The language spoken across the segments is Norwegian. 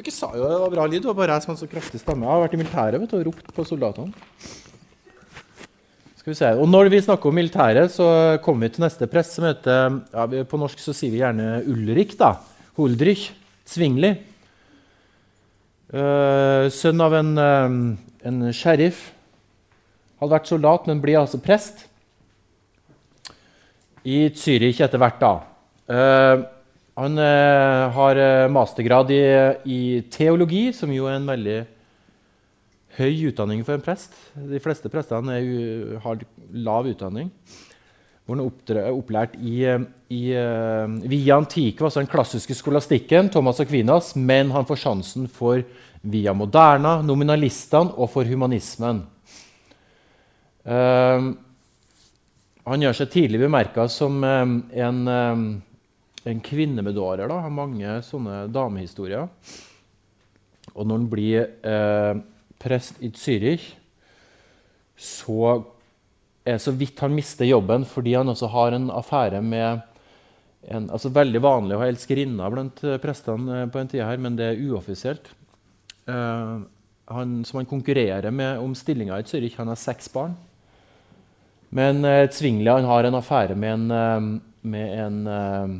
Dere sa jo det var bra lyd. Det var bare jeg som hadde så kraftig stemme. Jeg har vært i militæret vet du, og ropt på soldatene. Skal vi se. Og når vi snakker om militæret, så kommer vi til neste prest, som heter ja, På norsk så sier vi gjerne Ulrik. da. Huldrich. Svingli. Uh, sønn av en, uh, en sheriff. Hadde vært soldat, men blir altså prest. I Zürich etter hvert, da. Uh, han eh, har mastergrad i, i, teologi, som jo er en veldig høy utdanning for en prest. De fleste prestene har lav utdanning. Hvor han er opplært i, i uh, via antikke, altså den klassiske skolastikken, Thomas Aquinas, men han får sjansen for via moderna, nominalistene og for humanismen. Uh, han gjør seg tidlig bemerka som en en kvinnemedårer. da, Har mange sånne damehistorier. Og når han blir eh, prest i Zürich, så er det så vidt han mister jobben fordi han også har en affære med en, altså Veldig vanlig å ha elskerinne blant prestene på en tid her, men det er uoffisielt. Eh, han, som han konkurrerer med om stillinga i Zürich. Han har seks barn. Men eh, Zwingli har en affære med en, eh, med en eh,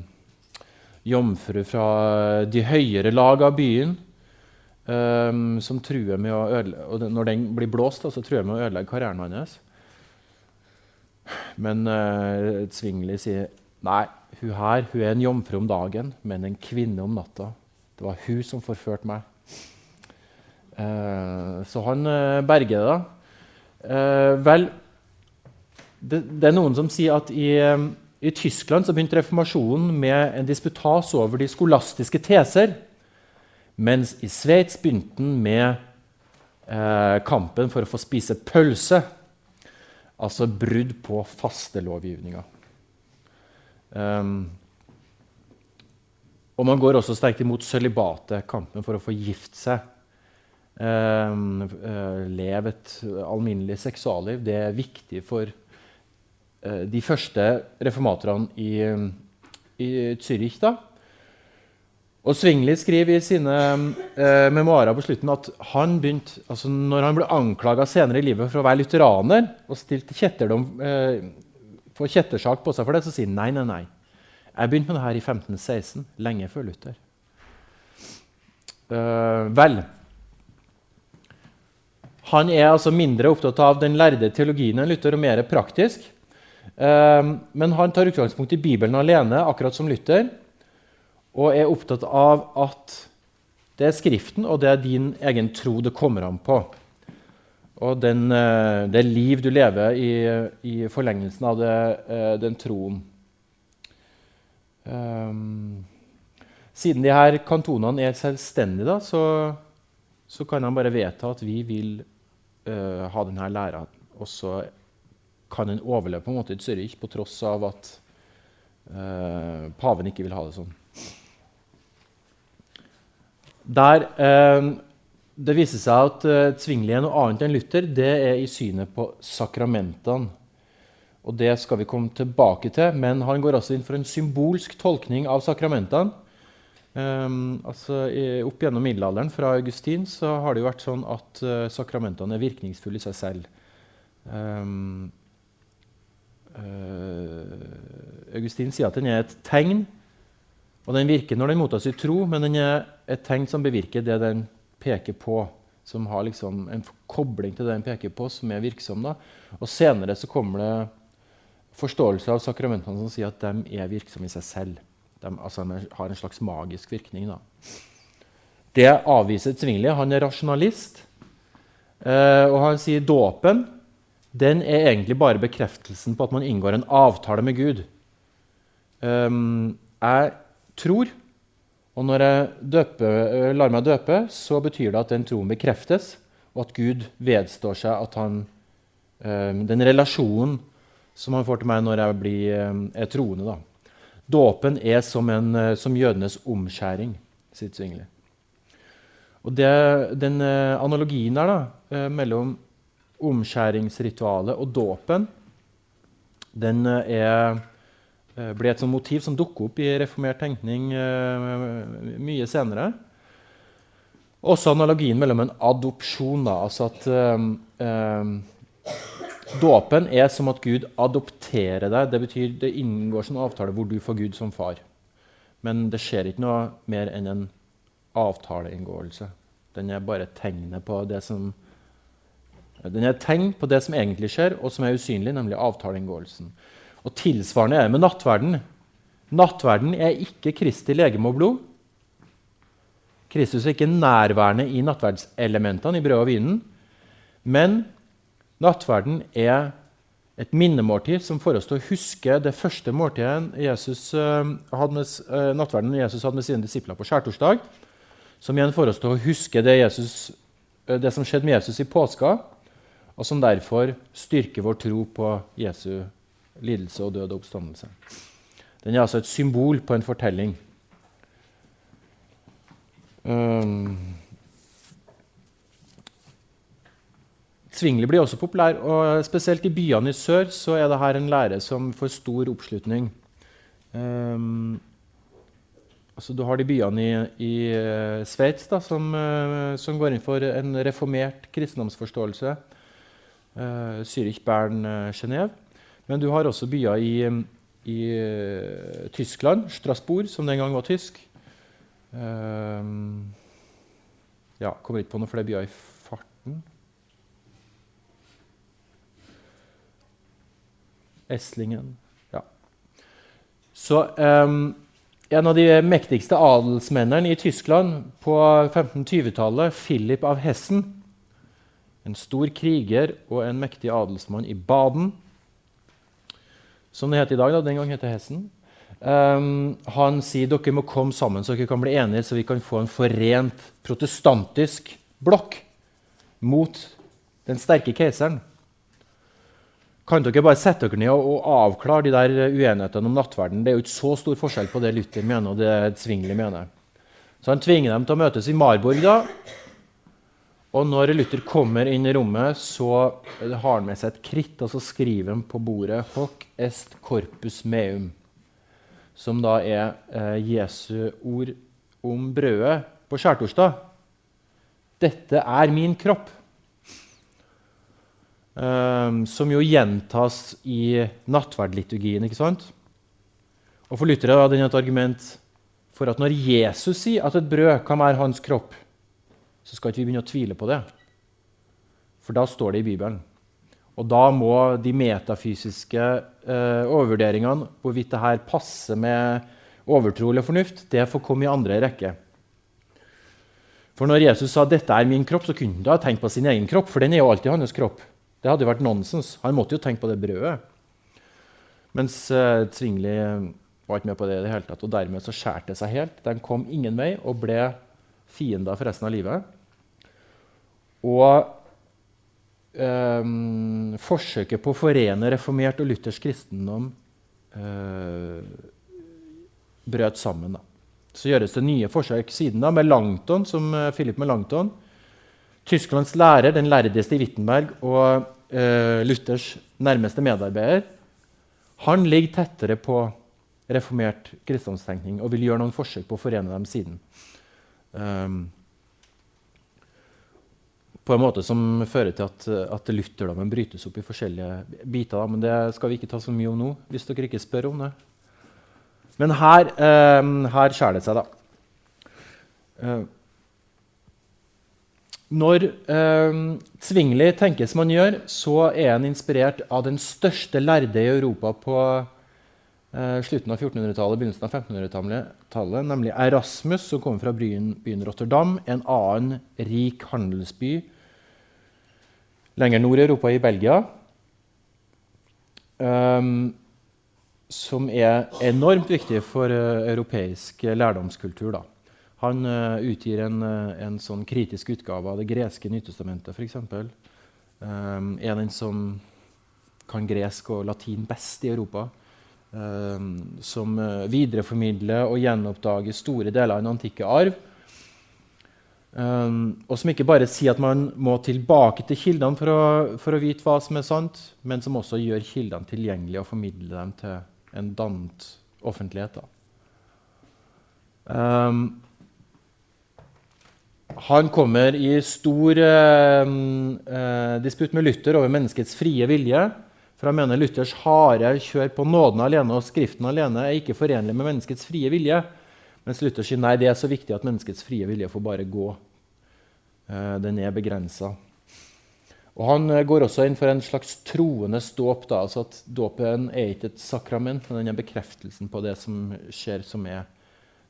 jomfru fra de høyere lag av byen. Um, som truer med å ødelegge, og Når den blir blåst, så truer med å ødelegge karrieren hans. Men uh, Zwingli sier nei, hun her hun er en jomfru om dagen, men en kvinne om natta. Det var hun som forførte meg. Uh, så han uh, berger det. da. vel, det, det, er noen som sier at i i Tyskland begynte reformasjonen med en disputas over de skolastiske teser. Mens i Sveits begynte den med eh, kampen for å få spise pølse. Altså brudd på fastelovgivninga. Um, og man går også sterkt imot sølibatet, kampen for å få gift seg. Um, uh, leve et alminnelig seksualliv. Det er viktig for de første reformatorene i, i Zürich. da. Og Svingli skriver i sine eh, memoarer på slutten at han begynte, altså når han ble anklaga senere i livet for å være lutheraner og stilte kjetterdom, eh, få kjettersak på seg for det, så sier han nei, nei, nei. Jeg begynte med det her i 1516, lenge før Luther. Eh, vel Han er altså mindre opptatt av den lærde teologien enn Luther og mer praktisk. Ehm, men han tar utgangspunkt i Bibelen alene, akkurat som Luther, og er opptatt av at det er Skriften og det er din egen tro det kommer an på. Og den, eh, det liv du lever i, i forlengelsen av det, eh, den troen. Um, siden de her kantonene er selvstendige, da, så, så, kan han bare vedta at vi vil uh, ha denne læra også kan en overleve på en måte i Zürich på tross av at eh, paven ikke vil ha det sånn. Der eh, Det viser seg at eh, Zwingli er noe annet enn Luther. Det er i synet på sakramentene. Og Det skal vi komme tilbake til, men han går også inn for en symbolsk tolkning av sakramentene. Um, altså, opp gjennom middelalderen, fra Augustin, så har det jo vært sånn at uh, sakramentene er virkningsfulle i seg selv. Um, uh, Augustin sier at den er et tegn, og den virker når den mottas i tro, men den er et tegn som bevirker det den peker på. Som har liksom en kobling til det den peker på, som er virksom. Da. Og senere så kommer det forståelse av sakramentene som sier at de er virksomme i seg selv. Altså, de har en slags magisk virkning. Da. Det avviser Zwingli. Han er rasjonalist. uh, og han sier dåpen den er egentlig bare bekreftelsen på at man inngår en avtale med Gud. Um, jeg tror, og når jeg døper, eh, lar meg døpe, så betyr det at den troen bekreftes, og at Gud vedstår seg at han, um, den relasjonen som han får til meg når jeg blir, um, er troende. Da. Dåpen er som, en, eh, som jødenes omskjæring, sier Zwingli. Og det, den analogien der da, mellom omskjæringsritualet og dåpen den eh, er, eh, ble et motiv som dukker opp i reformert tenkning uh, mye senere. Også analogien mellom en adopsjon. Da, altså at um, Dåpen er som at Gud adopterer deg. Det betyr det inngår en avtale hvor du får Gud som far. Men det skjer ikke noe mer enn en avtaleinngåelse. Den er bare tegnet på det som den er et tegn på det som egentlig skjer, og som er usynlig, nemlig avtaleinngåelsen. Og Tilsvarende er det med nattverden. Nattverden er ikke Kristi legeme og blod. Kristus er ikke nærværende i nattverdselementene i brødet og vinen. Men nattverden er et minnemåltid som får oss til å huske det første måltidet Jesus, uh, hadde med, uh, nattverden Jesus hadde med sine disipler på skjærtorsdag. Som igjen får oss til å huske det, Jesus, uh, det som skjedde med Jesus i påska, og som derfor styrker vår tro på Jesu lidelse og død og oppstandelse. Den er altså et symbol på en fortelling. Um, Svingli blir også populær, og spesielt i byene i sør så er dette en lære som får stor oppslutning. Um, altså du har de byene i, i uh, Sveits som, uh, som, går inn for en reformert kristendomsforståelse. Uh, Zürich, Bern, uh, Genéve. Men du har også byer i, i uh, Tyskland, Strasbourg, som den gang var tysk. Uh, ja, kommer ikke på noen flere byer i farten. Eslingen ja. Så um, En av de mektigste adelsmennene i Tyskland på 1520-tallet, Philip av Hessen, en stor kriger og en mektig adelsmann i Baden, som det heter i dag. Da. Den gang heter Hessen. Um, han sier dere må komme sammen så dere kan bli enige, så vi kan få en forent protestantisk blokk mot den sterke keiseren. Kan dere bare sette dere ned og, og avklare de der uenighetene om nattverden? Det er jo ikke så stor forskjell på det Luther mener og det Zwingli mener. Så han tvinger dem til å møtes i Marburg da. Og når Luther kommer inn i rommet, så har han med seg et kritt, og så skriver han på bordet 'Hoc est corpus meum', som da er eh, Jesu ord om brødet på skjærtorsdag. Dette er min kropp. Um, som jo gjentas i nattverdliturgien. ikke sant? Og For lyttere er det et argument for at når Jesus sier at et brød kan være hans kropp, så skal ikke vi begynne å tvile på det. For da står det i Bibelen. Og da må de metafysiske eh, overvurderingene, hvorvidt det her passer med overtro eller fornuft, det får komme i andre rekke. For når Jesus sa 'dette er min kropp', så kunne han da tenkt på sin egen kropp, for den er jo alltid hans kropp. Det hadde jo vært nonsens. Han måtte jo tenke på det brødet. Mens eh, Zwingli var ikke med på det i det hele tatt. Og dermed så skjærte det seg helt. De kom ingen vei og ble fiender for resten av livet. Og um, forsøket på å forene reformert og luthersk kristendom uh, brøt sammen. da. Så gjøres det nye forsøk siden da, med Langton, som uh, Philip Melanchthon, Tysklands lærer, den lærdeste i Wittenberg og uh, Luthers nærmeste medarbeider, han ligger tettere på reformert kristendomstenkning og vil gjøre noen forsøk på å forene dem siden. Um, på en måte som fører til at, at lutherdommen brytes opp i forskjellige biter. Men det skal vi ikke ta så mye om nå, hvis dere ikke spør om det. Men her, eh, her skjærer det seg, da. Eh, når eh, Zwingli tenker som han gjør, så er han inspirert av den største lærde i Europa på eh, slutten av 1400-tallet begynnelsen av 1500-tallet, nemlig Erasmus, som kommer fra byen, byen, Rotterdam, en annen rik handelsby lenger nord i Europa, i Belgia, um, som er enormt viktig for uh, europeisk lærdomskultur. da. Han uh, utgir en, uh, en, sånn kritisk utgave av det greske Nytestamentet, f.eks. Um, er den som kan gresk og latin best i Europa. Um, som videreformidler og gjenoppdager store deler av den antikke arv. Um, og som ikke bare sier at man må tilbake til kildene for å, for å vite hva som er sant, men som også gjør kildene tilgjengelige og formidler dem til en dannet offentlighet. Um, Han kommer i stor uh, eh, disputt med Luther over menneskets frie vilje. For han mener Luthers harde kjør på nåden alene og Skriften alene er ikke forenlig med menneskets frie vilje. Mens Luther sier nei, det er så viktig at menneskets frie vilje får bare gå. Eh, den er begrensa. Og Han eh, går også inn for en slags troende dåp. Altså at dåpen er ikke et sakrament, men den er bekreftelsen på det som skjer, som er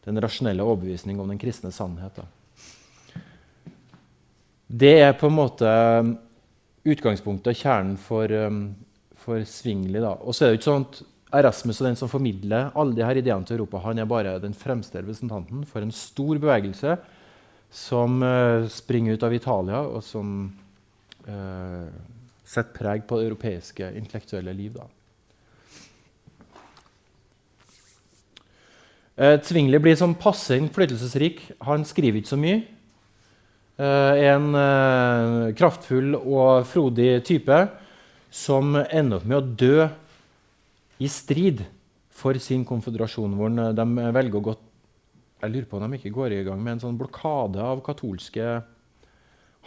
den rasjonelle overbevisning om den kristne sannhet. Da. Det er på en måte um, utgangspunktet og kjernen for, for Svingli. Og så er det jo ikke sånn at Erasmus og den som formidler alle de her ideene til Europa, han er bare den fremste representanten for en stor bevegelse som uh, springer ut av Italia, og som uh, setter preg på det europeiske intellektuelle liv. da. Uh, Tvingli blir sånn passe innflytelsesrik. Han skriver ikke så mye. Uh, en eh, kraftfull og frodig type som ender opp med å dø i strid for sin konføderasjon, hvor de velger å gå jeg lurer på om de ikke går i gang med en sånn blokade av katolske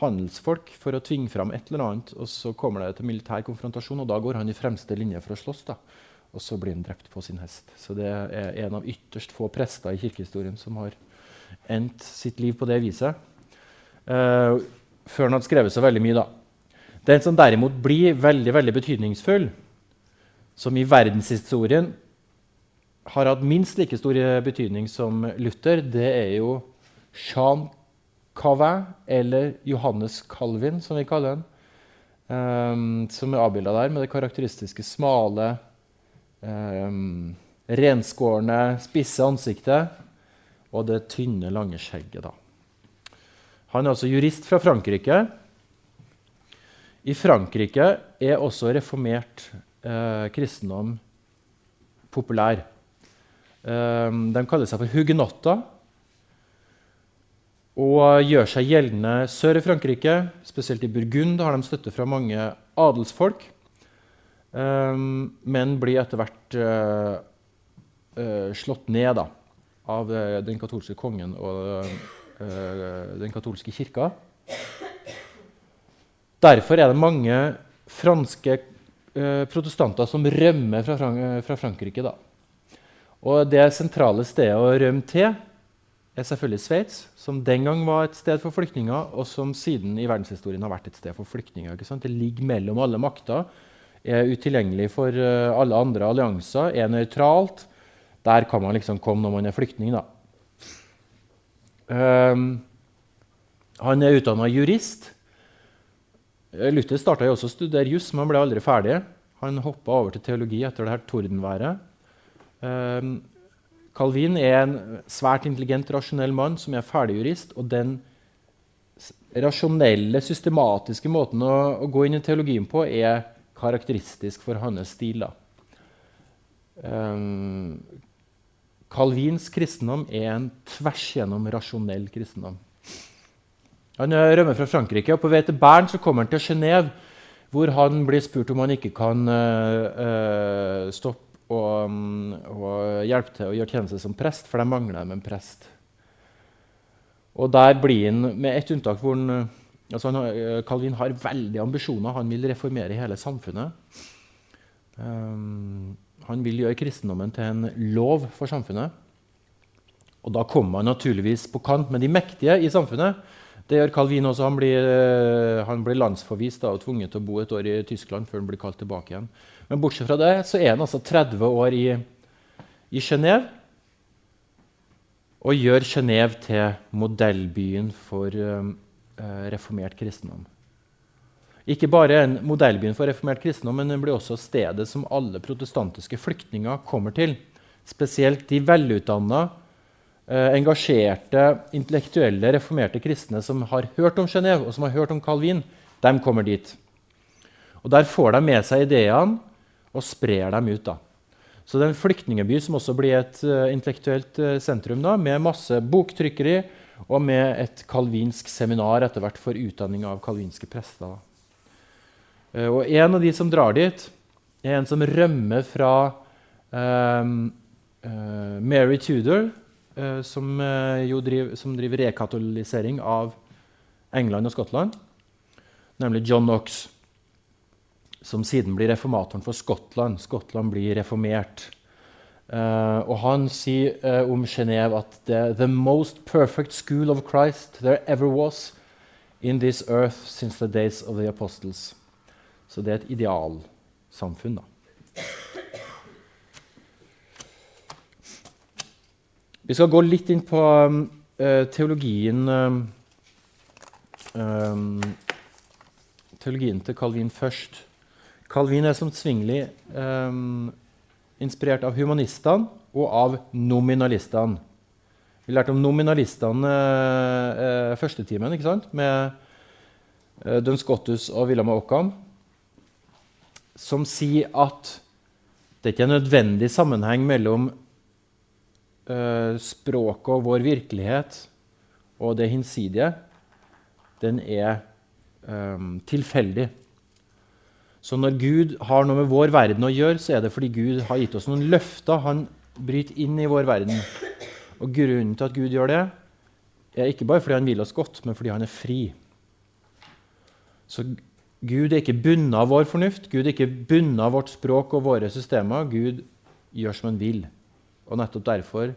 handelsfolk for å tvinge fram et eller annet. og Så kommer det til militær konfrontasjon, og da går han i fremste linje for å slåss. da. Og så blir han drept på sin hest. Så det er en av ytterst få prester i kirkehistorien som har endt sitt liv på det viset. Uh, før han hadde skrevet så veldig mye. da. Den som derimot blir veldig veldig betydningsfull, som i verdenshistorien har hatt minst like stor betydning som Luther, det er jo Jean Cavin, eller Johannes Calvin, som vi kaller den. Um, som er avbilda der, med det karakteristiske smale, um, renskårne, spisse ansiktet og det tynne, lange skjegget. da. Han er altså jurist fra Frankrike. I Frankrike er også reformert eh, kristendom populær. Eh, de kaller seg for hugenotter og gjør seg gjeldende sør i Frankrike. Spesielt i Burgund har de støtte fra mange adelsfolk. Eh, men blir etter hvert eh, uh, slått ned da, av uh, den katolske kongen og den katolske kirka. Derfor er det mange franske protestanter som rømmer fra, Frank fra Frankrike. Da. Og det sentrale stedet å rømme til er selvfølgelig Sveits, som den gang var et sted for flyktninger, og som siden i verdenshistorien har vært et sted for flyktninger. Det ligger mellom alle makter, er utilgjengelig for uh, alle andre allianser, er nøytralt. Der kan man liksom komme når man er flyktning. da. Um, han er utdanna jurist. Luther starta også å studere juss, men han ble aldri ferdig. Han hoppa over til teologi etter det her tordenværet. Um, Calvin er en svært intelligent, rasjonell mann som er ferdigjurist. Og den rasjonelle, systematiske måten å, å, gå inn i teologien på er karakteristisk for hans stil. Um, Calvins kristendom er en tvers gjennom rasjonell kristendom. Han rømmer fra Frankrike, og på vei til Bern så kommer han til Genéve, hvor han blir spurt om han ikke kan uh, stoppe og, um, og, hjelpe til å gjøre tjeneste som prest, for de mangler dem en prest. Og der blir han, med ett unntak hvor han, altså han, Calvin har veldig ambisjoner. Han vil reformere hele samfunnet. Um, han vil gjøre kristendommen til en lov for samfunnet. Og da kommer han naturligvis på kant med de mektige i samfunnet. Det gjør Calvin også. Han blir, eh, han blir landsforvist og tvunget til å bo et år i Tyskland før han blir kalt tilbake igjen. Men bortsett fra det så er han altså 30 år i, i Genéve og gjør Genéve til modellbyen for uh, reformert kristendom. Ikke bare en modellbyen for reformert kristendom, men den blir også stedet som alle protestantiske flyktninger kommer til. Spesielt de velutdanna, engasjerte, intellektuelle, reformerte kristne som har hørt om Genéve og som har hørt om Calvin, de kommer dit. Og Der får de med seg ideene og sprer dem ut. da. Så det er en flyktningeby som også blir et uh, intellektuelt uh, sentrum, da, med masse boktrykkeri og med et kalvinsk seminar etter hvert for utdanning av kalvinske prester. Eh, og en av de som drar dit, er en som rømmer fra uh, Mary Tudor, uh, som, uh, driver, som, driver rekatolisering av England og Skottland, nemlig John Knox, som siden blir reformatoren for Skottland. Skottland blir reformert. Uh, og han sier uh, om Genéve at er the most perfect school of Christ there ever was in this earth since the days of the apostles. Så det er et idealsamfunn, da. Vi skal gå litt inn på um, teologien um, um, Teologien til Calvin først. Calvin er som svingelig um, inspirert av humanistene og av nominalistene. Vi lærte om nominalistene uh, uh, første timen ikke sant? med uh, Dun Scottus og William Ockham, som sier at det ikke er en nødvendig sammenheng mellom eh, språket og vår virkelighet og det hinsidige. Den er um, tilfeldig. Så når Gud har noe med vår verden å gjøre, så er det fordi Gud har gitt oss noen løfter. Han bryter inn i vår verden. Og grunnen til at Gud gjør det, er ikke bare fordi han vil oss godt, men fordi han er fri. Så Gud er ikke bundet av vår fornuft, Gud er ikke bundet av vårt språk og våre systemer. Gud gjør som han vil. Og nettopp derfor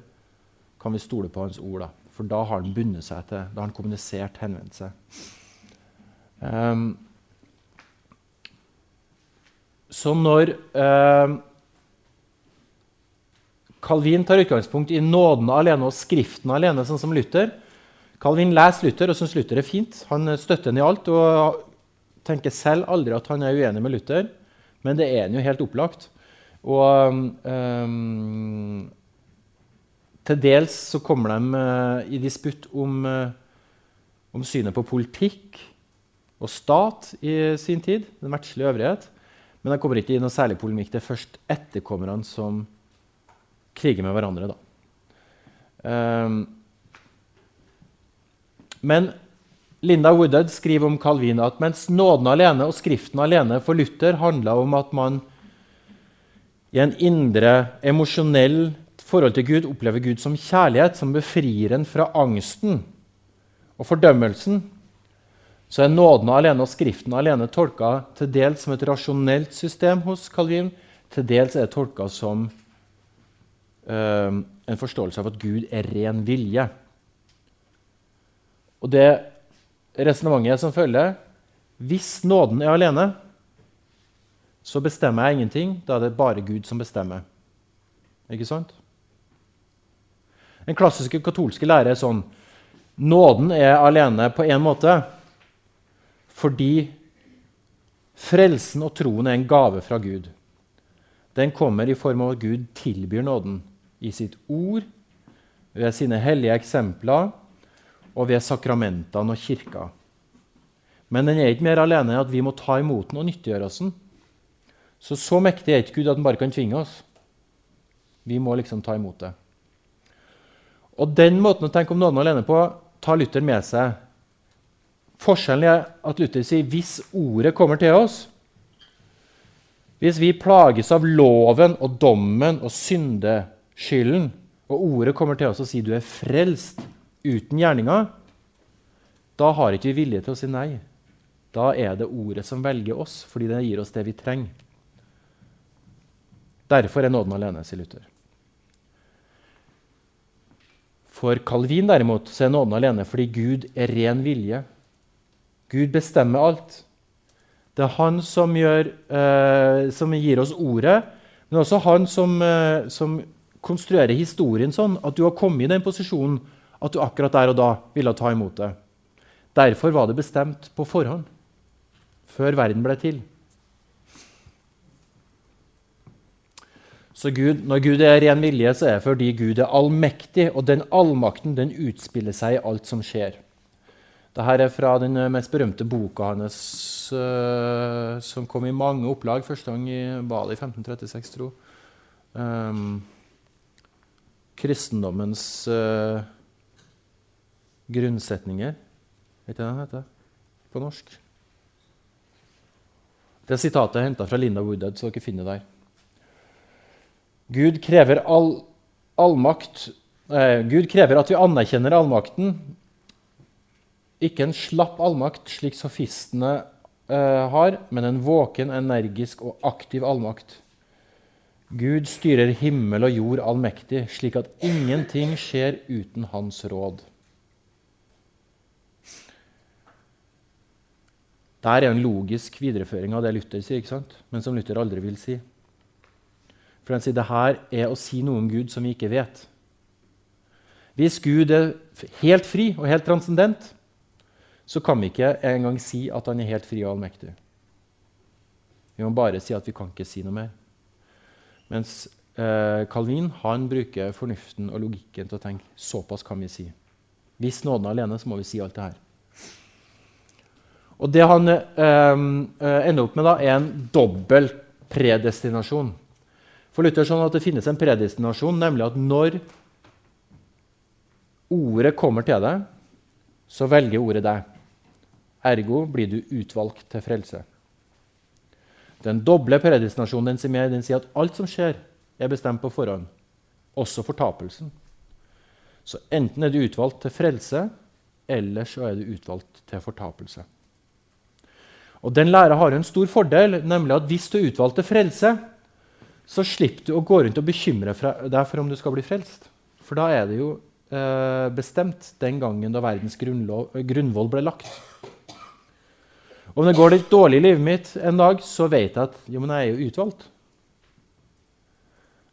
kan vi stole på hans ord. Da. For da har han bundet seg til, da har han kommunisert, henvendt seg. Um, så når um, Calvin tar utgangspunkt i nåden alene og Skriften alene, sånn som Luther Calvin leser Luther og syns Luther er fint. Han støtter ham i alt og tenker selv aldri at han er uenig med Luther, men det er han jo helt opplagt. Og um, til dels så kommer de uh, i disputt om, uh, om, synet på politikk og stat i sin tid. Den verdslige øvrighet. Men de kommer ikke i noe særlig polemikk. Det er først etterkommerne som kriger med hverandre. Um, men Linda Woodhead skriver om Calvin at mens nåden alene og Skriften alene for Luther handla om at man i en indre, emosjonell forhold til Gud opplever Gud som kjærlighet, som befrir en fra angsten og fordømmelsen, så er nåden alene og Skriften alene tolka til dels som et rasjonelt system hos Calvin, til dels er det tolka som uh, en forståelse av at Gud er ren vilje. Og det resonnementet som følger Hvis nåden er alene, så bestemmer jeg ingenting. Da er det bare Gud som bestemmer. Ikke sant? Den klassiske katolske lære er sånn Nåden er alene på én måte. Fordi frelsen og troen er en gave fra Gud. Den kommer i form av at Gud tilbyr nåden i sitt ord, ved sine hellige eksempler og ved sakramentene og kirka. Men den er ikke mer alene enn at vi må ta imot den og nyttiggjøre oss den. Så så mektig er ikke Gud at han bare kan tvinge oss. Vi må liksom ta imot det. Og den måten å tenke om nåden alene på tar Luther med seg Forskjellen er at Luther sier hvis ordet kommer til oss Hvis vi plages av loven og dommen og syndeskylden, og ordet kommer til oss og sier du er frelst uten gjerninger, da har ikke vi vilje til å si nei. Da er det ordet som velger oss, fordi det gir oss det vi trenger. Derfor er nåden alene, sier Luther. For Calvin derimot så er nåden alene fordi Gud er ren vilje. Gud bestemmer alt. Det er han som, gjør, eh, som gir oss ordet, men også han som, eh, som, konstruerer historien sånn at du har kommet i den posisjonen at du akkurat der og da ville ta imot det. Derfor var det bestemt på forhånd, før verden ble til. Så Gud, Når Gud er ren vilje, så er det fordi Gud er allmektig, og den allmakten den utspiller seg i alt som skjer. Dette er fra den mest berømte boka hans, uh, som kom i mange opplag. Første gang i Bali i 1536, tro. Um, kristendommens uh, grunnsetninger. Vet du hva den heter på norsk? Det sitatet er henta fra Linda Woodhead, så dere finner det der. Gud krever all, allmakt eh, Gud krever at vi anerkjenner allmakten Ikke en slapp allmakt, slik sofistene eh, har, men en våken, energisk og aktiv allmakt. Gud styrer himmel og jord allmektig, slik at ingenting skjer uten hans råd. Der er en logisk videreføring av det Luther sier, ikke sant? men som Luther aldri vil si. For han sier det her er å si noe om Gud som vi ikke vet. Hvis Gud er helt fri og helt transcendent, så kan vi ikke engang si at han er helt fri og allmektig. Vi må bare si at vi kan ikke si noe mer. Mens eh, Calvin han bruker fornuften og logikken til å tenke såpass kan vi si. Hvis nåden er alene, så må vi si alt det her. Og det han eh, eh, ender opp med, da, er en dobbel predestinasjon. For Luther sånn at Det finnes en predestinasjon, nemlig at når ordet kommer til deg, så velger ordet deg. Ergo blir du utvalgt til frelse. Den doble predestinasjonen den sier, den sier at alt som skjer, er bestemt på forhånd. Også fortapelsen. Så enten er du utvalgt til frelse, eller så er du utvalgt til fortapelse. Og Den læra har en stor fordel, nemlig at hvis du er utvalgt til frelse, så slipper du å gå rundt og bekymre deg for om du skal bli frelst. For da er det jo eh, bestemt den gangen da verdens grunnvoll ble lagt. Om det går litt dårlig i livet mitt en dag, så vet jeg at jo, men jeg er jo utvalgt.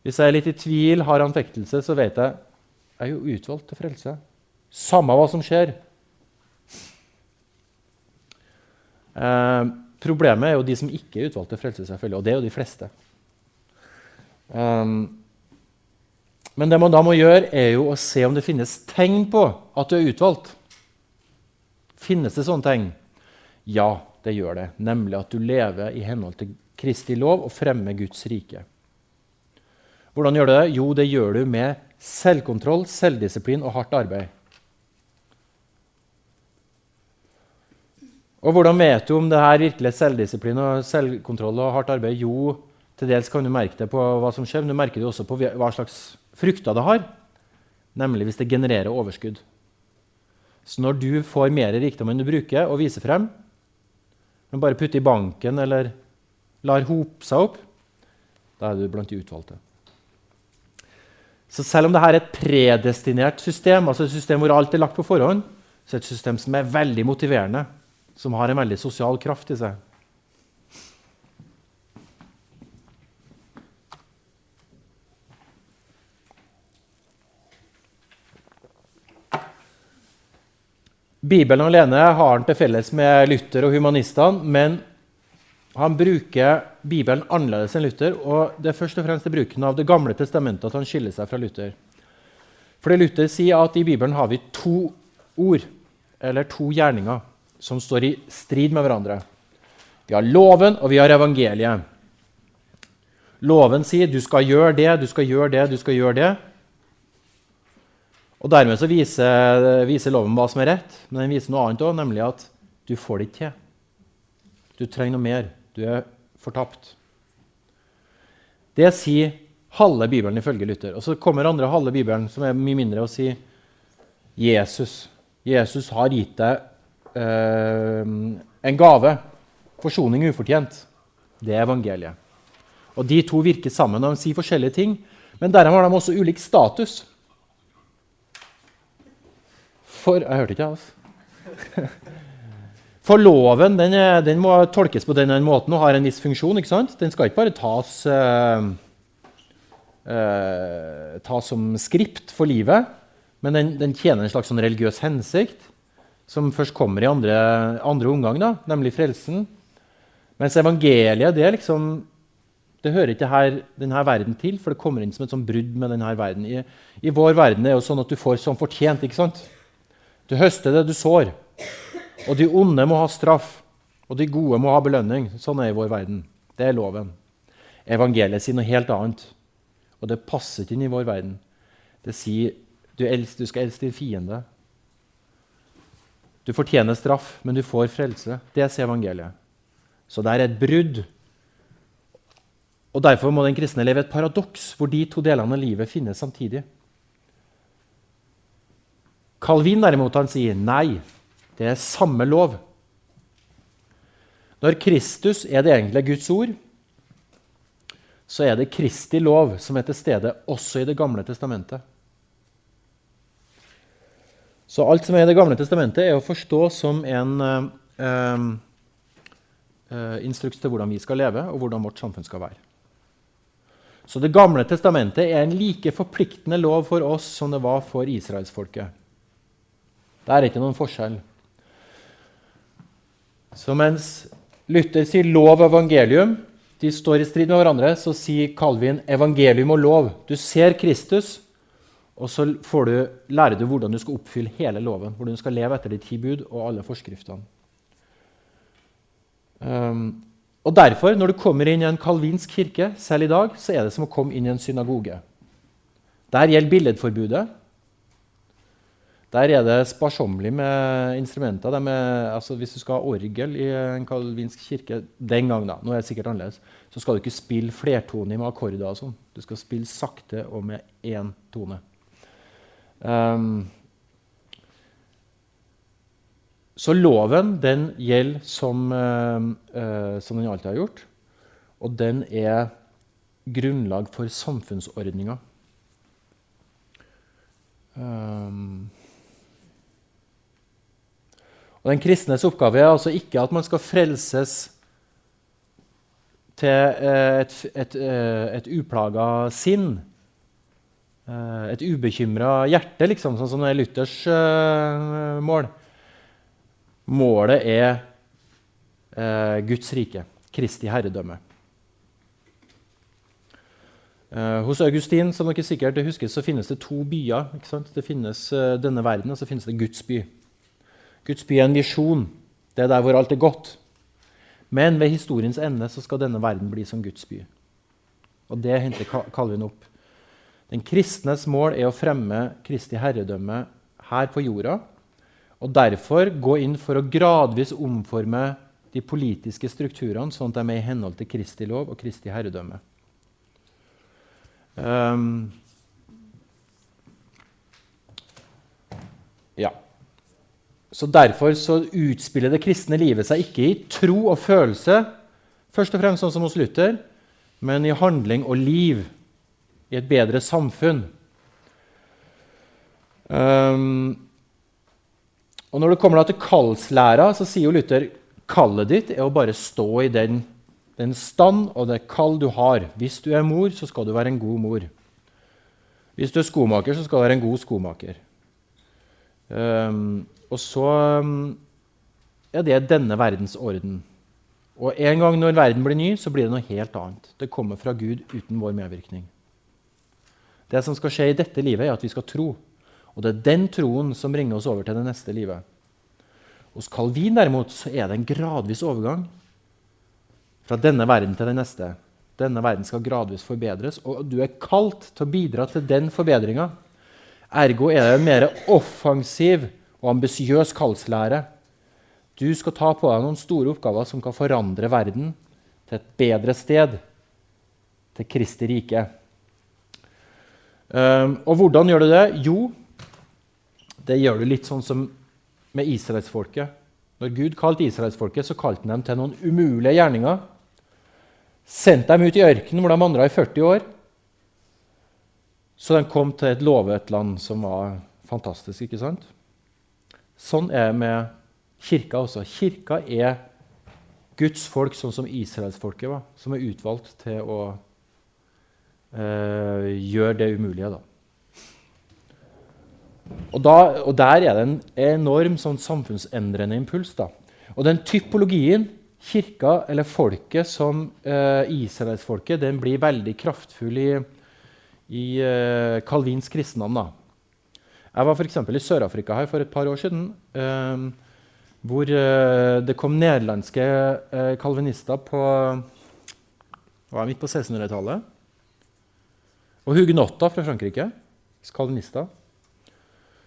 Hvis jeg er litt i tvil, har anfektelse, så vet jeg jeg er jo utvalgt til frelse. Samme hva som skjer. Eh, problemet er jo de som ikke er utvalgt til frelse, selvfølgelig, og det er jo de fleste. Um, men det man da må gjøre, er jo å se om det finnes tegn på at du er utvalgt. Finnes det sånne tegn? Ja, det gjør det. Nemlig at du lever i henhold til Kristi lov og fremmer Guds rike. Hvordan gjør du det? Jo, det gjør du med selvkontroll, selvdisiplin og hardt arbeid. Og Hvordan vet du om det her virkelig er selvdisiplin og selvkontroll og hardt arbeid? Jo, til dels kan du merke det på hva som skjer, men du merker det også på hva slags frukter det har. Nemlig hvis det genererer overskudd. Så når du får mer rikdom enn du bruker, og viser frem, men bare putter i banken eller lar hope seg opp, da er du blant de utvalgte. Så selv om dette er et predestinert system, altså et system hvor alt er lagt på forhånd, så er det et system som er veldig motiverende som har en veldig sosial kraft i seg. Bibelen alene har han til felles med Luther og humanistene, men han bruker Bibelen annerledes enn Luther. og Det er først og fremst i bruken av Det gamle testamentet at han skiller seg fra Luther. Fordi Luther sier at i Bibelen har vi to ord, eller to gjerninger som står i strid med hverandre. Vi har loven, og vi har evangeliet. Loven sier du skal gjøre det, du skal gjøre det, du skal gjøre det. Og Dermed så viser, viser loven hva som er rett, men den viser noe annet òg, nemlig at du får det ikke til. Du trenger noe mer. Du er fortapt. Det sier halve Bibelen ifølge Luther. Og Så kommer andre halve Bibelen, som er mye mindre, og sier Jesus. Jesus har gitt deg eh, en gave. Forsoning ufortjent. Det er evangeliet. Og De to virker sammen og de sier forskjellige ting, men derav har de også ulik status. For Jeg hørte ikke, altså. For loven den, den, må tolkes på den måten og har en viss funksjon. ikke sant? Den skal ikke bare tas, uh, uh, tas som skript for livet, men den, den tjener en slags sånn religiøs hensikt som først kommer i andre, andre omgang, da, nemlig frelsen. Mens evangeliet det, liksom, det hører ikke her, denne verden til, for det kommer inn som et sånn brudd med denne verden. I, I, vår verden er det jo sånn at du får som fortjent. ikke sant? Du høster det du sår. Og de onde må ha straff, og de gode må ha belønning. Sånn er det i vår verden. Det er loven. Evangeliet sier noe helt annet, og det passer ikke inn i vår verden. Det sier du, elsker, du skal elske din fiende. Du fortjener straff, men du får frelse. Det sier evangeliet. Så det er et brudd. Og Derfor må den kristne leve et paradoks hvor de to delene av livet finnes samtidig. Calvin derimot han sier nei. Det er samme lov. Når Kristus er det egentlige Guds ord, så er det Kristi lov som er til stede også i Det gamle testamentet. Så alt som er i Det gamle testamentet, er å forstå som en eh, eh, instruks til hvordan vi skal leve, og hvordan vårt samfunn skal være. Så Det gamle testamentet er en like forpliktende lov for oss som det var for israelsfolket. Det er ikke noen forskjell. Så mens Luther sier lov og evangelium, de står i strid med hverandre, så sier Calvin evangelium og lov. Du ser Kristus, og så du, lærer du hvordan du skal oppfylle hele loven. Hvordan du skal leve etter de ti bud og alle forskriftene. Um, og Derfor, når du kommer inn i en kalvinsk kirke, selv i dag, så er det som å komme inn i en synagoge. Der gjelder billedforbudet. Der er det sparsommelig med instrumenter. Er, altså hvis du skal ha orgel i en kalvinsk kirke den gang, da, nå er det sikkert annerledes, så skal du ikke spille flertonig med akkorder. og sånn. Du skal spille sakte og med én tone. Um, så loven den gjelder som, uh, som den alltid har gjort. Og den er grunnlag for samfunnsordninga. Um, og Den kristnes oppgave er altså ikke at man skal frelses til eh, et, et, eh, et uplaga sinn. Eh, et ubekymra hjerte, liksom, sånn som det er Luthers mål. Målet er Guds rike, Kristi herredømme. hos Augustin som dere sikkert husker, så finnes det to byer. Det finnes denne verden, og så finnes det Guds by. Guds by er en visjon. Det er der hvor alt er godt. Men ved historiens ende så skal denne verden bli som Guds by. Og Det henter Calvin opp. Den kristnes mål er å fremme Kristi herredømme her på jorda. Og derfor gå inn for å gradvis omforme de politiske strukturene sånn at de er i henhold til Kristi lov og Kristi herredømme. Um, ja. Så Derfor så utspiller det kristne livet seg ikke i tro og følelse, først og fremst sånn som hos Luther, men i handling og liv, i et bedre samfunn. Um, og Når det kommer til kallslæra, så sier jo Luther kallet ditt er å bare stå i den, den stand og det kall du har. Hvis du er mor, så skal du være en god mor. Hvis du er skomaker, så skal du være en god skomaker. Um, og så um, er det denne verdens orden. Og en gang når verden blir ny, så blir det noe helt annet. Det kommer fra Gud uten vår medvirkning. Det som skal skje i dette livet, er at vi skal tro. Og det er den troen som bringer oss over til det neste livet. Hos Calvin derimot så er det en gradvis overgang fra denne verden til den neste. Denne verden skal gradvis forbedres, og du er kalt til å bidra til den forbedringa. Ergo er det en mer offensiv og ambisiøs kallslære. Du skal ta på deg noen store oppgaver som kan forandre verden til et bedre sted, til Kristi rike. Um, og hvordan gjør du det? Jo, det gjør du litt sånn som med israelsfolket. Når Gud kalte israelsfolket, så kalte han dem til noen umulige gjerninger. Sendte dem ut i ørkenen, hvor de vandra i 40 år. Så de kom til et lovet land som var fantastisk. ikke sant? Sånn er det med kirka også. Kirka er Guds folk, sånn som israelsfolket var, som er utvalgt til å eh, gjøre det umulige. Da. Og, da, og, der er det en enorm sånn samfunnsendrende impuls. Da. Og den typologien, kirka eller folket som eh, israelsfolket, den blir veldig kraftfull i, i eh, kalvinsk kristendom. Jeg var f.eks. i Sør-Afrika her for et par år siden. Eh, hvor eh, det kom nederlandske eh, kalvinister på var midt på 1600-tallet. Og hugenotter fra Frankrike, kalvinister,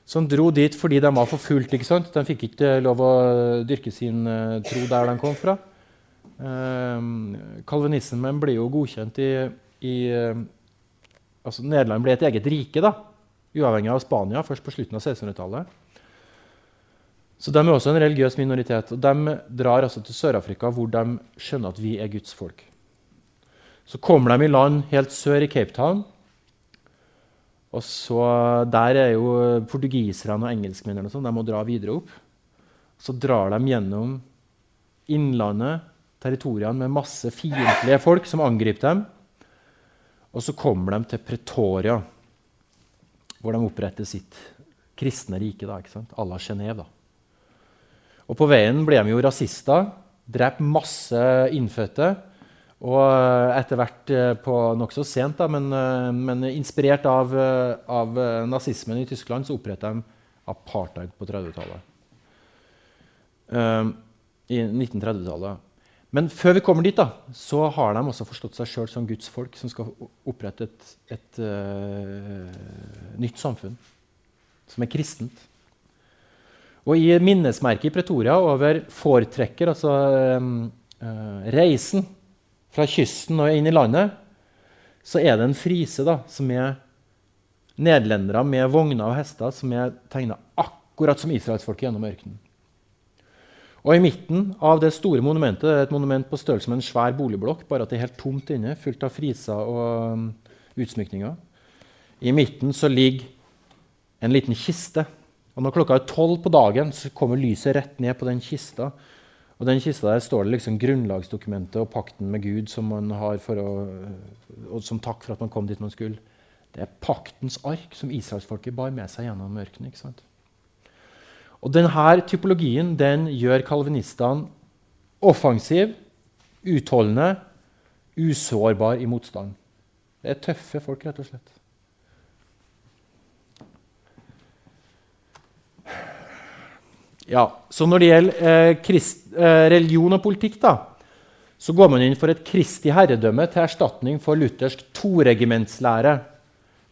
som dro dit fordi de var forfulgt. ikke sant? De fikk ikke lov å dyrke sin uh, tro der de kom fra. Uh, kalvinismen ble jo godkjent i, i uh, altså Nederland ble et eget rike. da, uavhengig av Spania, først på slutten av 1600-tallet. Så De er også en religiøs minoritet. og De drar altså til Sør-Afrika, hvor de skjønner at vi er Guds folk. Så kommer de i land helt sør i Cape Town. Og så Der er jo portugiserne og engelskmennene og sånn, de må dra videre opp. Så drar de gjennom innlandet, territoriene, med masse fiendtlige folk som angriper dem. Og så kommer de til Pretoria, hvor de oppretter sitt kristne rike. da, ikke sant? à la Genéve. Og på veien ble de jo rasister, drept masse innfødte. Og etter hvert eh, på nokså sent, da, men, eh, men, inspirert av, eh, av nazismen i Tyskland, så opprettet de apartheid på 30-tallet. Um, I 1930-tallet. Men før vi kommer dit, da, så har de også forstått seg sjøl som Guds folk, som skal opprette et, et uh, nytt samfunn som er kristent. Og i minnesmerket i Pretoria over foretrekker, altså uh, reisen fra kysten og inn i landet, så er det en frise da, som er nederlendere med vogner og hester som er tegna akkurat som israelsfolket gjennom ørkenen. Og I midten av det store monumentet det er et monument på størrelse med en svær boligblokk, bare at det er helt tomt inne, fullt av friser og um, utsmykninger. I midten så ligger en liten kiste og når klokka er tolv på dagen, så kommer lyset rett ned på den kista. Og den kista der står det liksom grunnlagsdokumentet og pakten med Gud som man har for å, og som takk for at man kom dit man skulle. Det er paktens ark som israelsfolket bar med seg gjennom ørkenen. ikke sant? Og denne typologien den gjør kalvinistene offensiv, utholdende, usårbar i motstand. Det er tøffe folk, rett og slett. Ja, så Når det gjelder eh, krist, eh, religion og politikk, da, så går man inn for et kristig herredømme til erstatning for luthersk toregimentslære.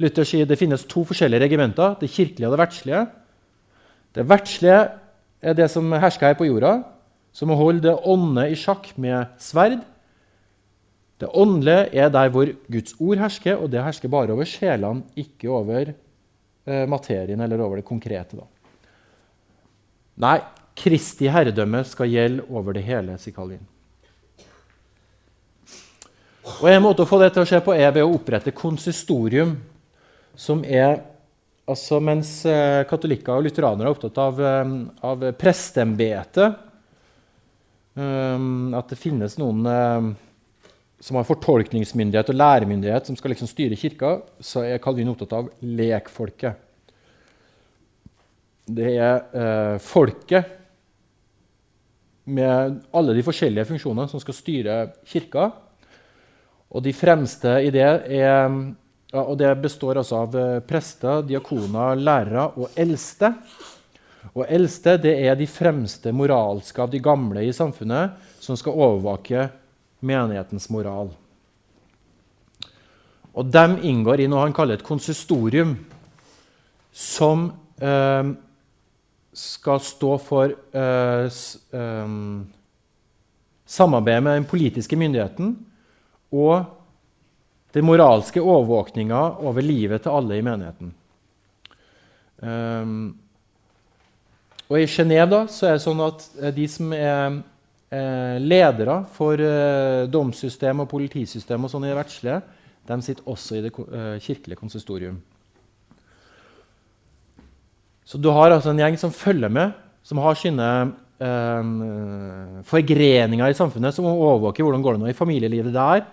Luther sier det finnes to forskjellige regimenter, det kirkelige og det verdslige. Det verdslige er det som hersker her på jorda, som å holde det ånde i sjakk med sverd. Det åndelige er der hvor Guds ord hersker, og det hersker bare over sjelene, ikke over eh, materien eller over det konkrete. da. Nei, Kristi herredømme skal gjelde over det hele, sier Calvin. Og En måte å få det til å skje på er ved å opprette konsistorium, som er altså Mens eh, katolikker og lutheranere er opptatt av, eh, av presteembetet, um, at det finnes noen som har fortolkningsmyndighet og læremyndighet, som skal liksom styre kirka, så er Calvin opptatt av lekfolket. Det er eh, folket med alle de forskjellige funksjonene som skal styre kirka. Og de fremste i det er og det består altså av eh, prester, diakoner, lærere og eldste. Og eldste det er de fremste moralske av de gamle i samfunnet som skal overvåke menighetens moral. Og De inngår i noe han kaller et konsistorium, som eh, skal stå for uh, eh, samarbeid med den politiske myndigheten og den moralske overvåkninga over livet til alle i menigheten. Um, og I Genéve er det sånn at de som er eh, ledere for eh, domssystem og politisystem og sånn i det verdslige, de sitter også i det eh, kirkelige konsistorium. Så du har altså en gjeng som følger med, som har sine eh, forgreninger i samfunnet, som overvåker hvordan går det nå i familielivet der,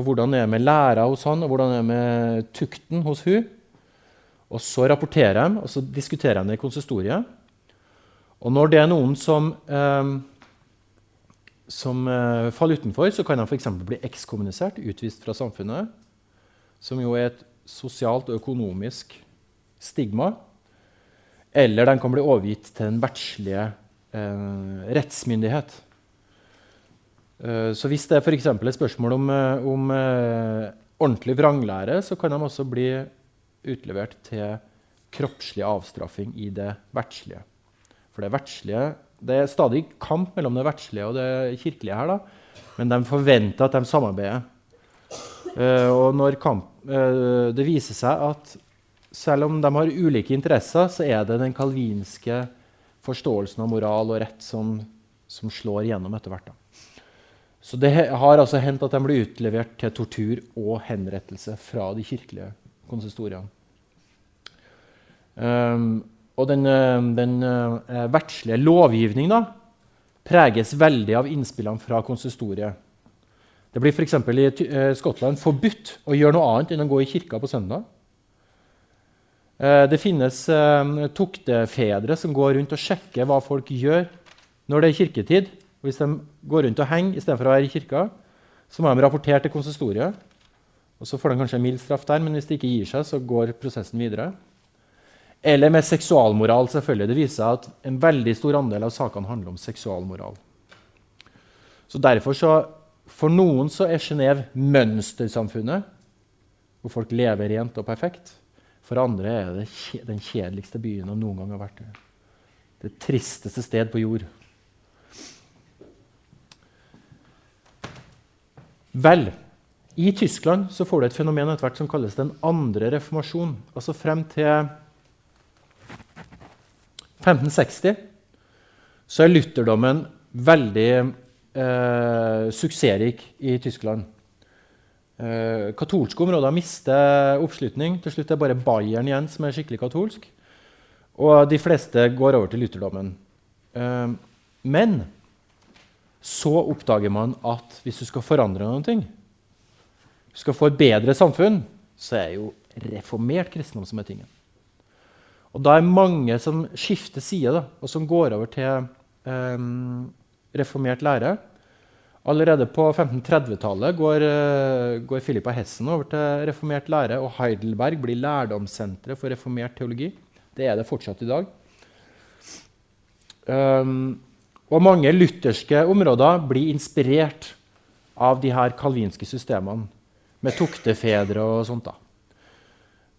hvordan det er med læra hos han, og hvordan det er med tukten hos hun. Og Så rapporterer de, og så diskuterer de det i konsistoriet. Og når det er noen som, eh, som eh, faller utenfor, så kan de f.eks. bli ekskommunisert, utvist fra samfunnet, som jo er et sosialt og økonomisk stigma. Eller den kan bli overgitt til den verdslige eh, rettsmyndighet. Eh, så hvis det er for et spørsmål om, eh, om eh, ordentlig vranglære, så kan de også bli utlevert til kroppslig avstraffing i det verdslige. For det verdslige Det er stadig kamp mellom det verdslige og det kirkelige her, da, men de forventer at de samarbeider. Og når kamp, det viser seg at selv om de har ulike interesser, så er det den kalvinske forståelsen av moral og rett som, som slår igjennom etter hvert. Så det har altså hendt at de blir utlevert til tortur og henrettelse fra de kirkelige konsistoriene. Um, og den, den uh, verdslige lovgivning da, preges veldig av innspillene fra konsistoriet. Det blir f.eks. i uh, Skottland forbudt å gjøre noe annet enn å gå i kirka på søndag. Uh, det finnes tuktefedre som går rundt og sjekker hva folk gjør når det er kirketid. Hvis de går rundt og henger istedenfor å være i kirka, så må de rapportere til konsistoriet. Og så får de kanskje en mild straff der, men hvis de ikke gir seg, så går prosessen videre. Eller med seksualmoral. selvfølgelig. Det viser seg at en veldig stor andel av sakene handler om seksualmoral. Så derfor så, For noen så er Genéve mønstersamfunnet, hvor folk lever rent og perfekt. For andre er det den kjedeligste byen de noen gang har vært i. Det tristeste sted på jord. Vel, i Tyskland så får du et fenomen etter hvert som kalles den andre reformasjon. Altså frem til 1560 så er lutherdommen veldig eh, suksessrik i Tyskland. Eh, katolske områder mister oppslutning. Til slutt er det bare Bayern igjen som er skikkelig katolsk. Og de fleste går over til lutherdommen. Eh, men så oppdager man at hvis du skal forandre noe, du skal få et bedre samfunn, så er jo reformert kristendom som er tingen. Og da er mange som skifter side, og som går over til eh, reformert lære. Allerede på 1530-tallet går, uh, går Philip Hessen over til reformert lære, og Heidelberg blir lærdomssenteret for reformert teologi. Det er det fortsatt i dag. Um, og mange lutherske områder blir inspirert av de her kalvinske systemene med tuktefedre og sånt. da.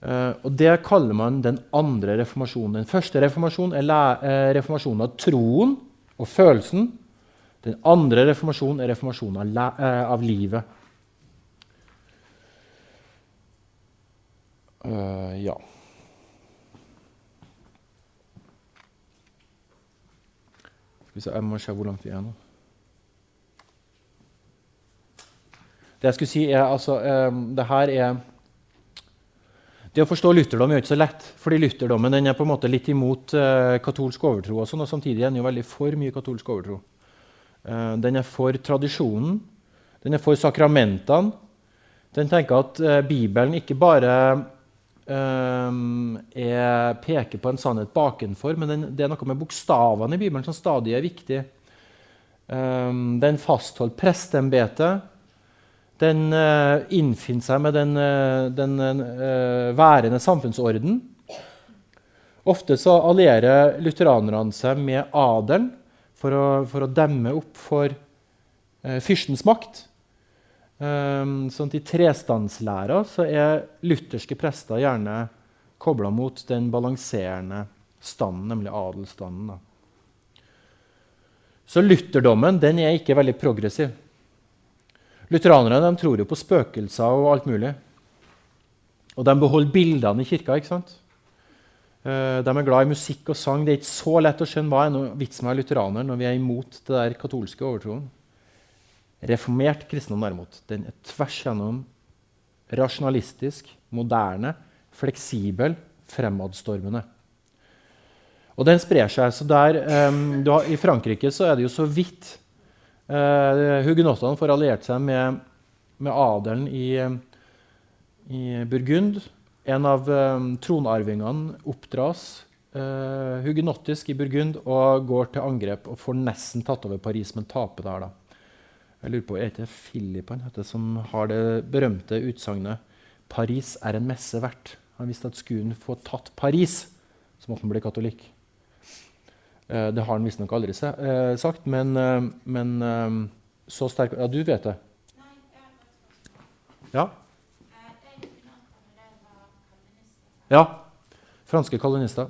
Uh, og Det kaller man den andre reformasjonen. Den første reformasjonen er uh, reformasjonen av troen og følelsen. Den andre reformasjonen er reformasjonen av, uh, av livet. ja. Jeg må se hvor langt vi er nå. Det jeg skulle si er altså, um, det her er det å forstå lutherdom er jo ikke så lett. fordi Lutherdommen er på en måte litt imot uh, katolsk overtro. Og, sånn, og samtidig er den jo veldig for mye katolsk overtro. Uh, den er for tradisjonen. Den er for sakramentene. Den tenker at uh, Bibelen ikke bare er, peker på en sannhet bakenfor, men den, det er noe med bokstavene i Bibelen som stadig er viktig. Um, den fastholder presteembetet. Den uh, innfinner seg med den, uh, den uh, værende samfunnsorden. Ofte så allierer lutheranerne seg med adelen for å, for å demme opp for fyrstens makt. Um, sånn I trestandslæra er lutherske prester gjerne kobla mot den balanserende standen, nemlig adelsstanden. Så lutherdommen den er ikke veldig progressiv. Lutheranerne tror jo på spøkelser og alt mulig. Og de beholder bildene i kirka. ikke sant? Uh, de er glad i musikk og sang. Det er ikke så lett å skjønne hva er vitsen med lutheraner når vi er imot det der katolske overtroen. Reformert kristendom derimot, den er tvers gjennom rasjonalistisk, moderne, fleksibel, fremadstormende. Og den sprer seg. så der, um, har, I Frankrike så er det jo så vidt uh, hugenottene får alliert seg med, med adelen i, i, Burgund. En av um, tronarvingene oppdras uh, hugenottisk i Burgund og går til angrep og får nesten tatt over Paris, men taper der. da. Jeg lurer på, Er det Philip han heter, som har det berømte utsagnet 'Paris er en messe verdt'? Han visste at skulle han få tatt Paris, så måtte han bli katolikk. Eh, det har han visstnok aldri eh, sagt, men, eh, men så sterk Ja, du vet det? Ja? Ja. Franske kolonister.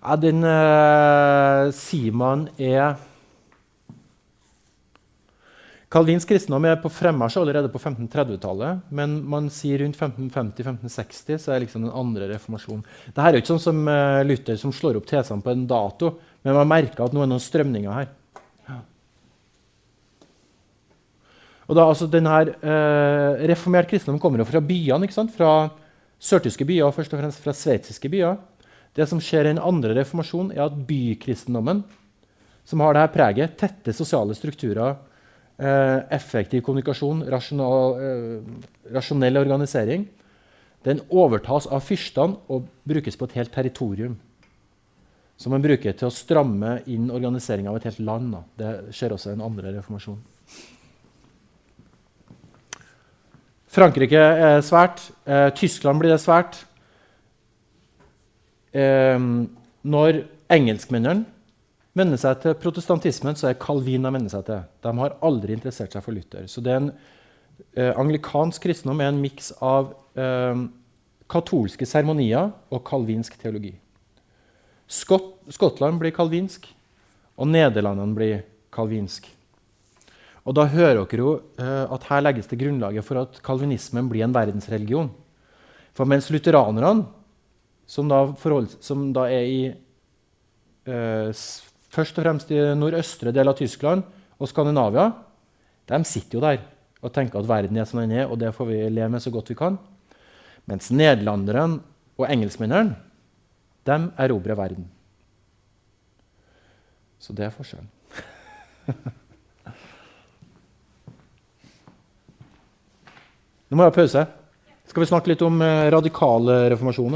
Ja, den uh, Simon er Kalvinsk kristendom er på fremmarsj allerede på 1530-tallet. Men man sier rundt 1550-1560 så er liksom den andre reformasjonen. Dette er jo ikke sånn som uh, Luther som slår opp tesene på en dato, men man merker at nå er noen strømninger her. Og da, altså, denne, uh, Reformert kristendom kommer jo fra byene, ikke sant? fra sørtyske byer først og fremst fra sveitsiske byer. Det som skjer i den andre reformasjonen, er at bykristendommen, som har dette preget, tette sosiale strukturer, eh, effektiv kommunikasjon, rasjonal, eh, rasjonell organisering, den overtas av fyrstene og brukes på et helt territorium. Som man bruker til å stramme inn organiseringa av et helt land. Da. Det skjer også i den andre reformasjonen. Frankrike er svært. Eh, Tyskland blir det svært. Eh, når engelskmennene venner seg til protestantismen, så er Calvin de venner seg til. De har aldri interessert seg for Luther. Så det er en eh, Anglikansk kristendom er en miks av eh, katolske seremonier og kalvinsk teologi. Skott, Skottland blir kalvinsk, og Nederlandene blir kalvinsk. Og da hører dere jo eh, at her legges det grunnlaget for at kalvinismen blir en verdensreligion. For mens lutheranerne, som da, forhold, som da er i eh, først og fremst i nordøstre del av Tyskland og Skandinavia, de sitter jo der og tenker at verden er som den er, og det får vi leve med så godt vi kan. Mens nederlanderne og engelskmennene de erobrer verden. Så det er forskjellen. Nå må jeg ha pause. Skal vi snakke litt om eh, radikal reformasjon?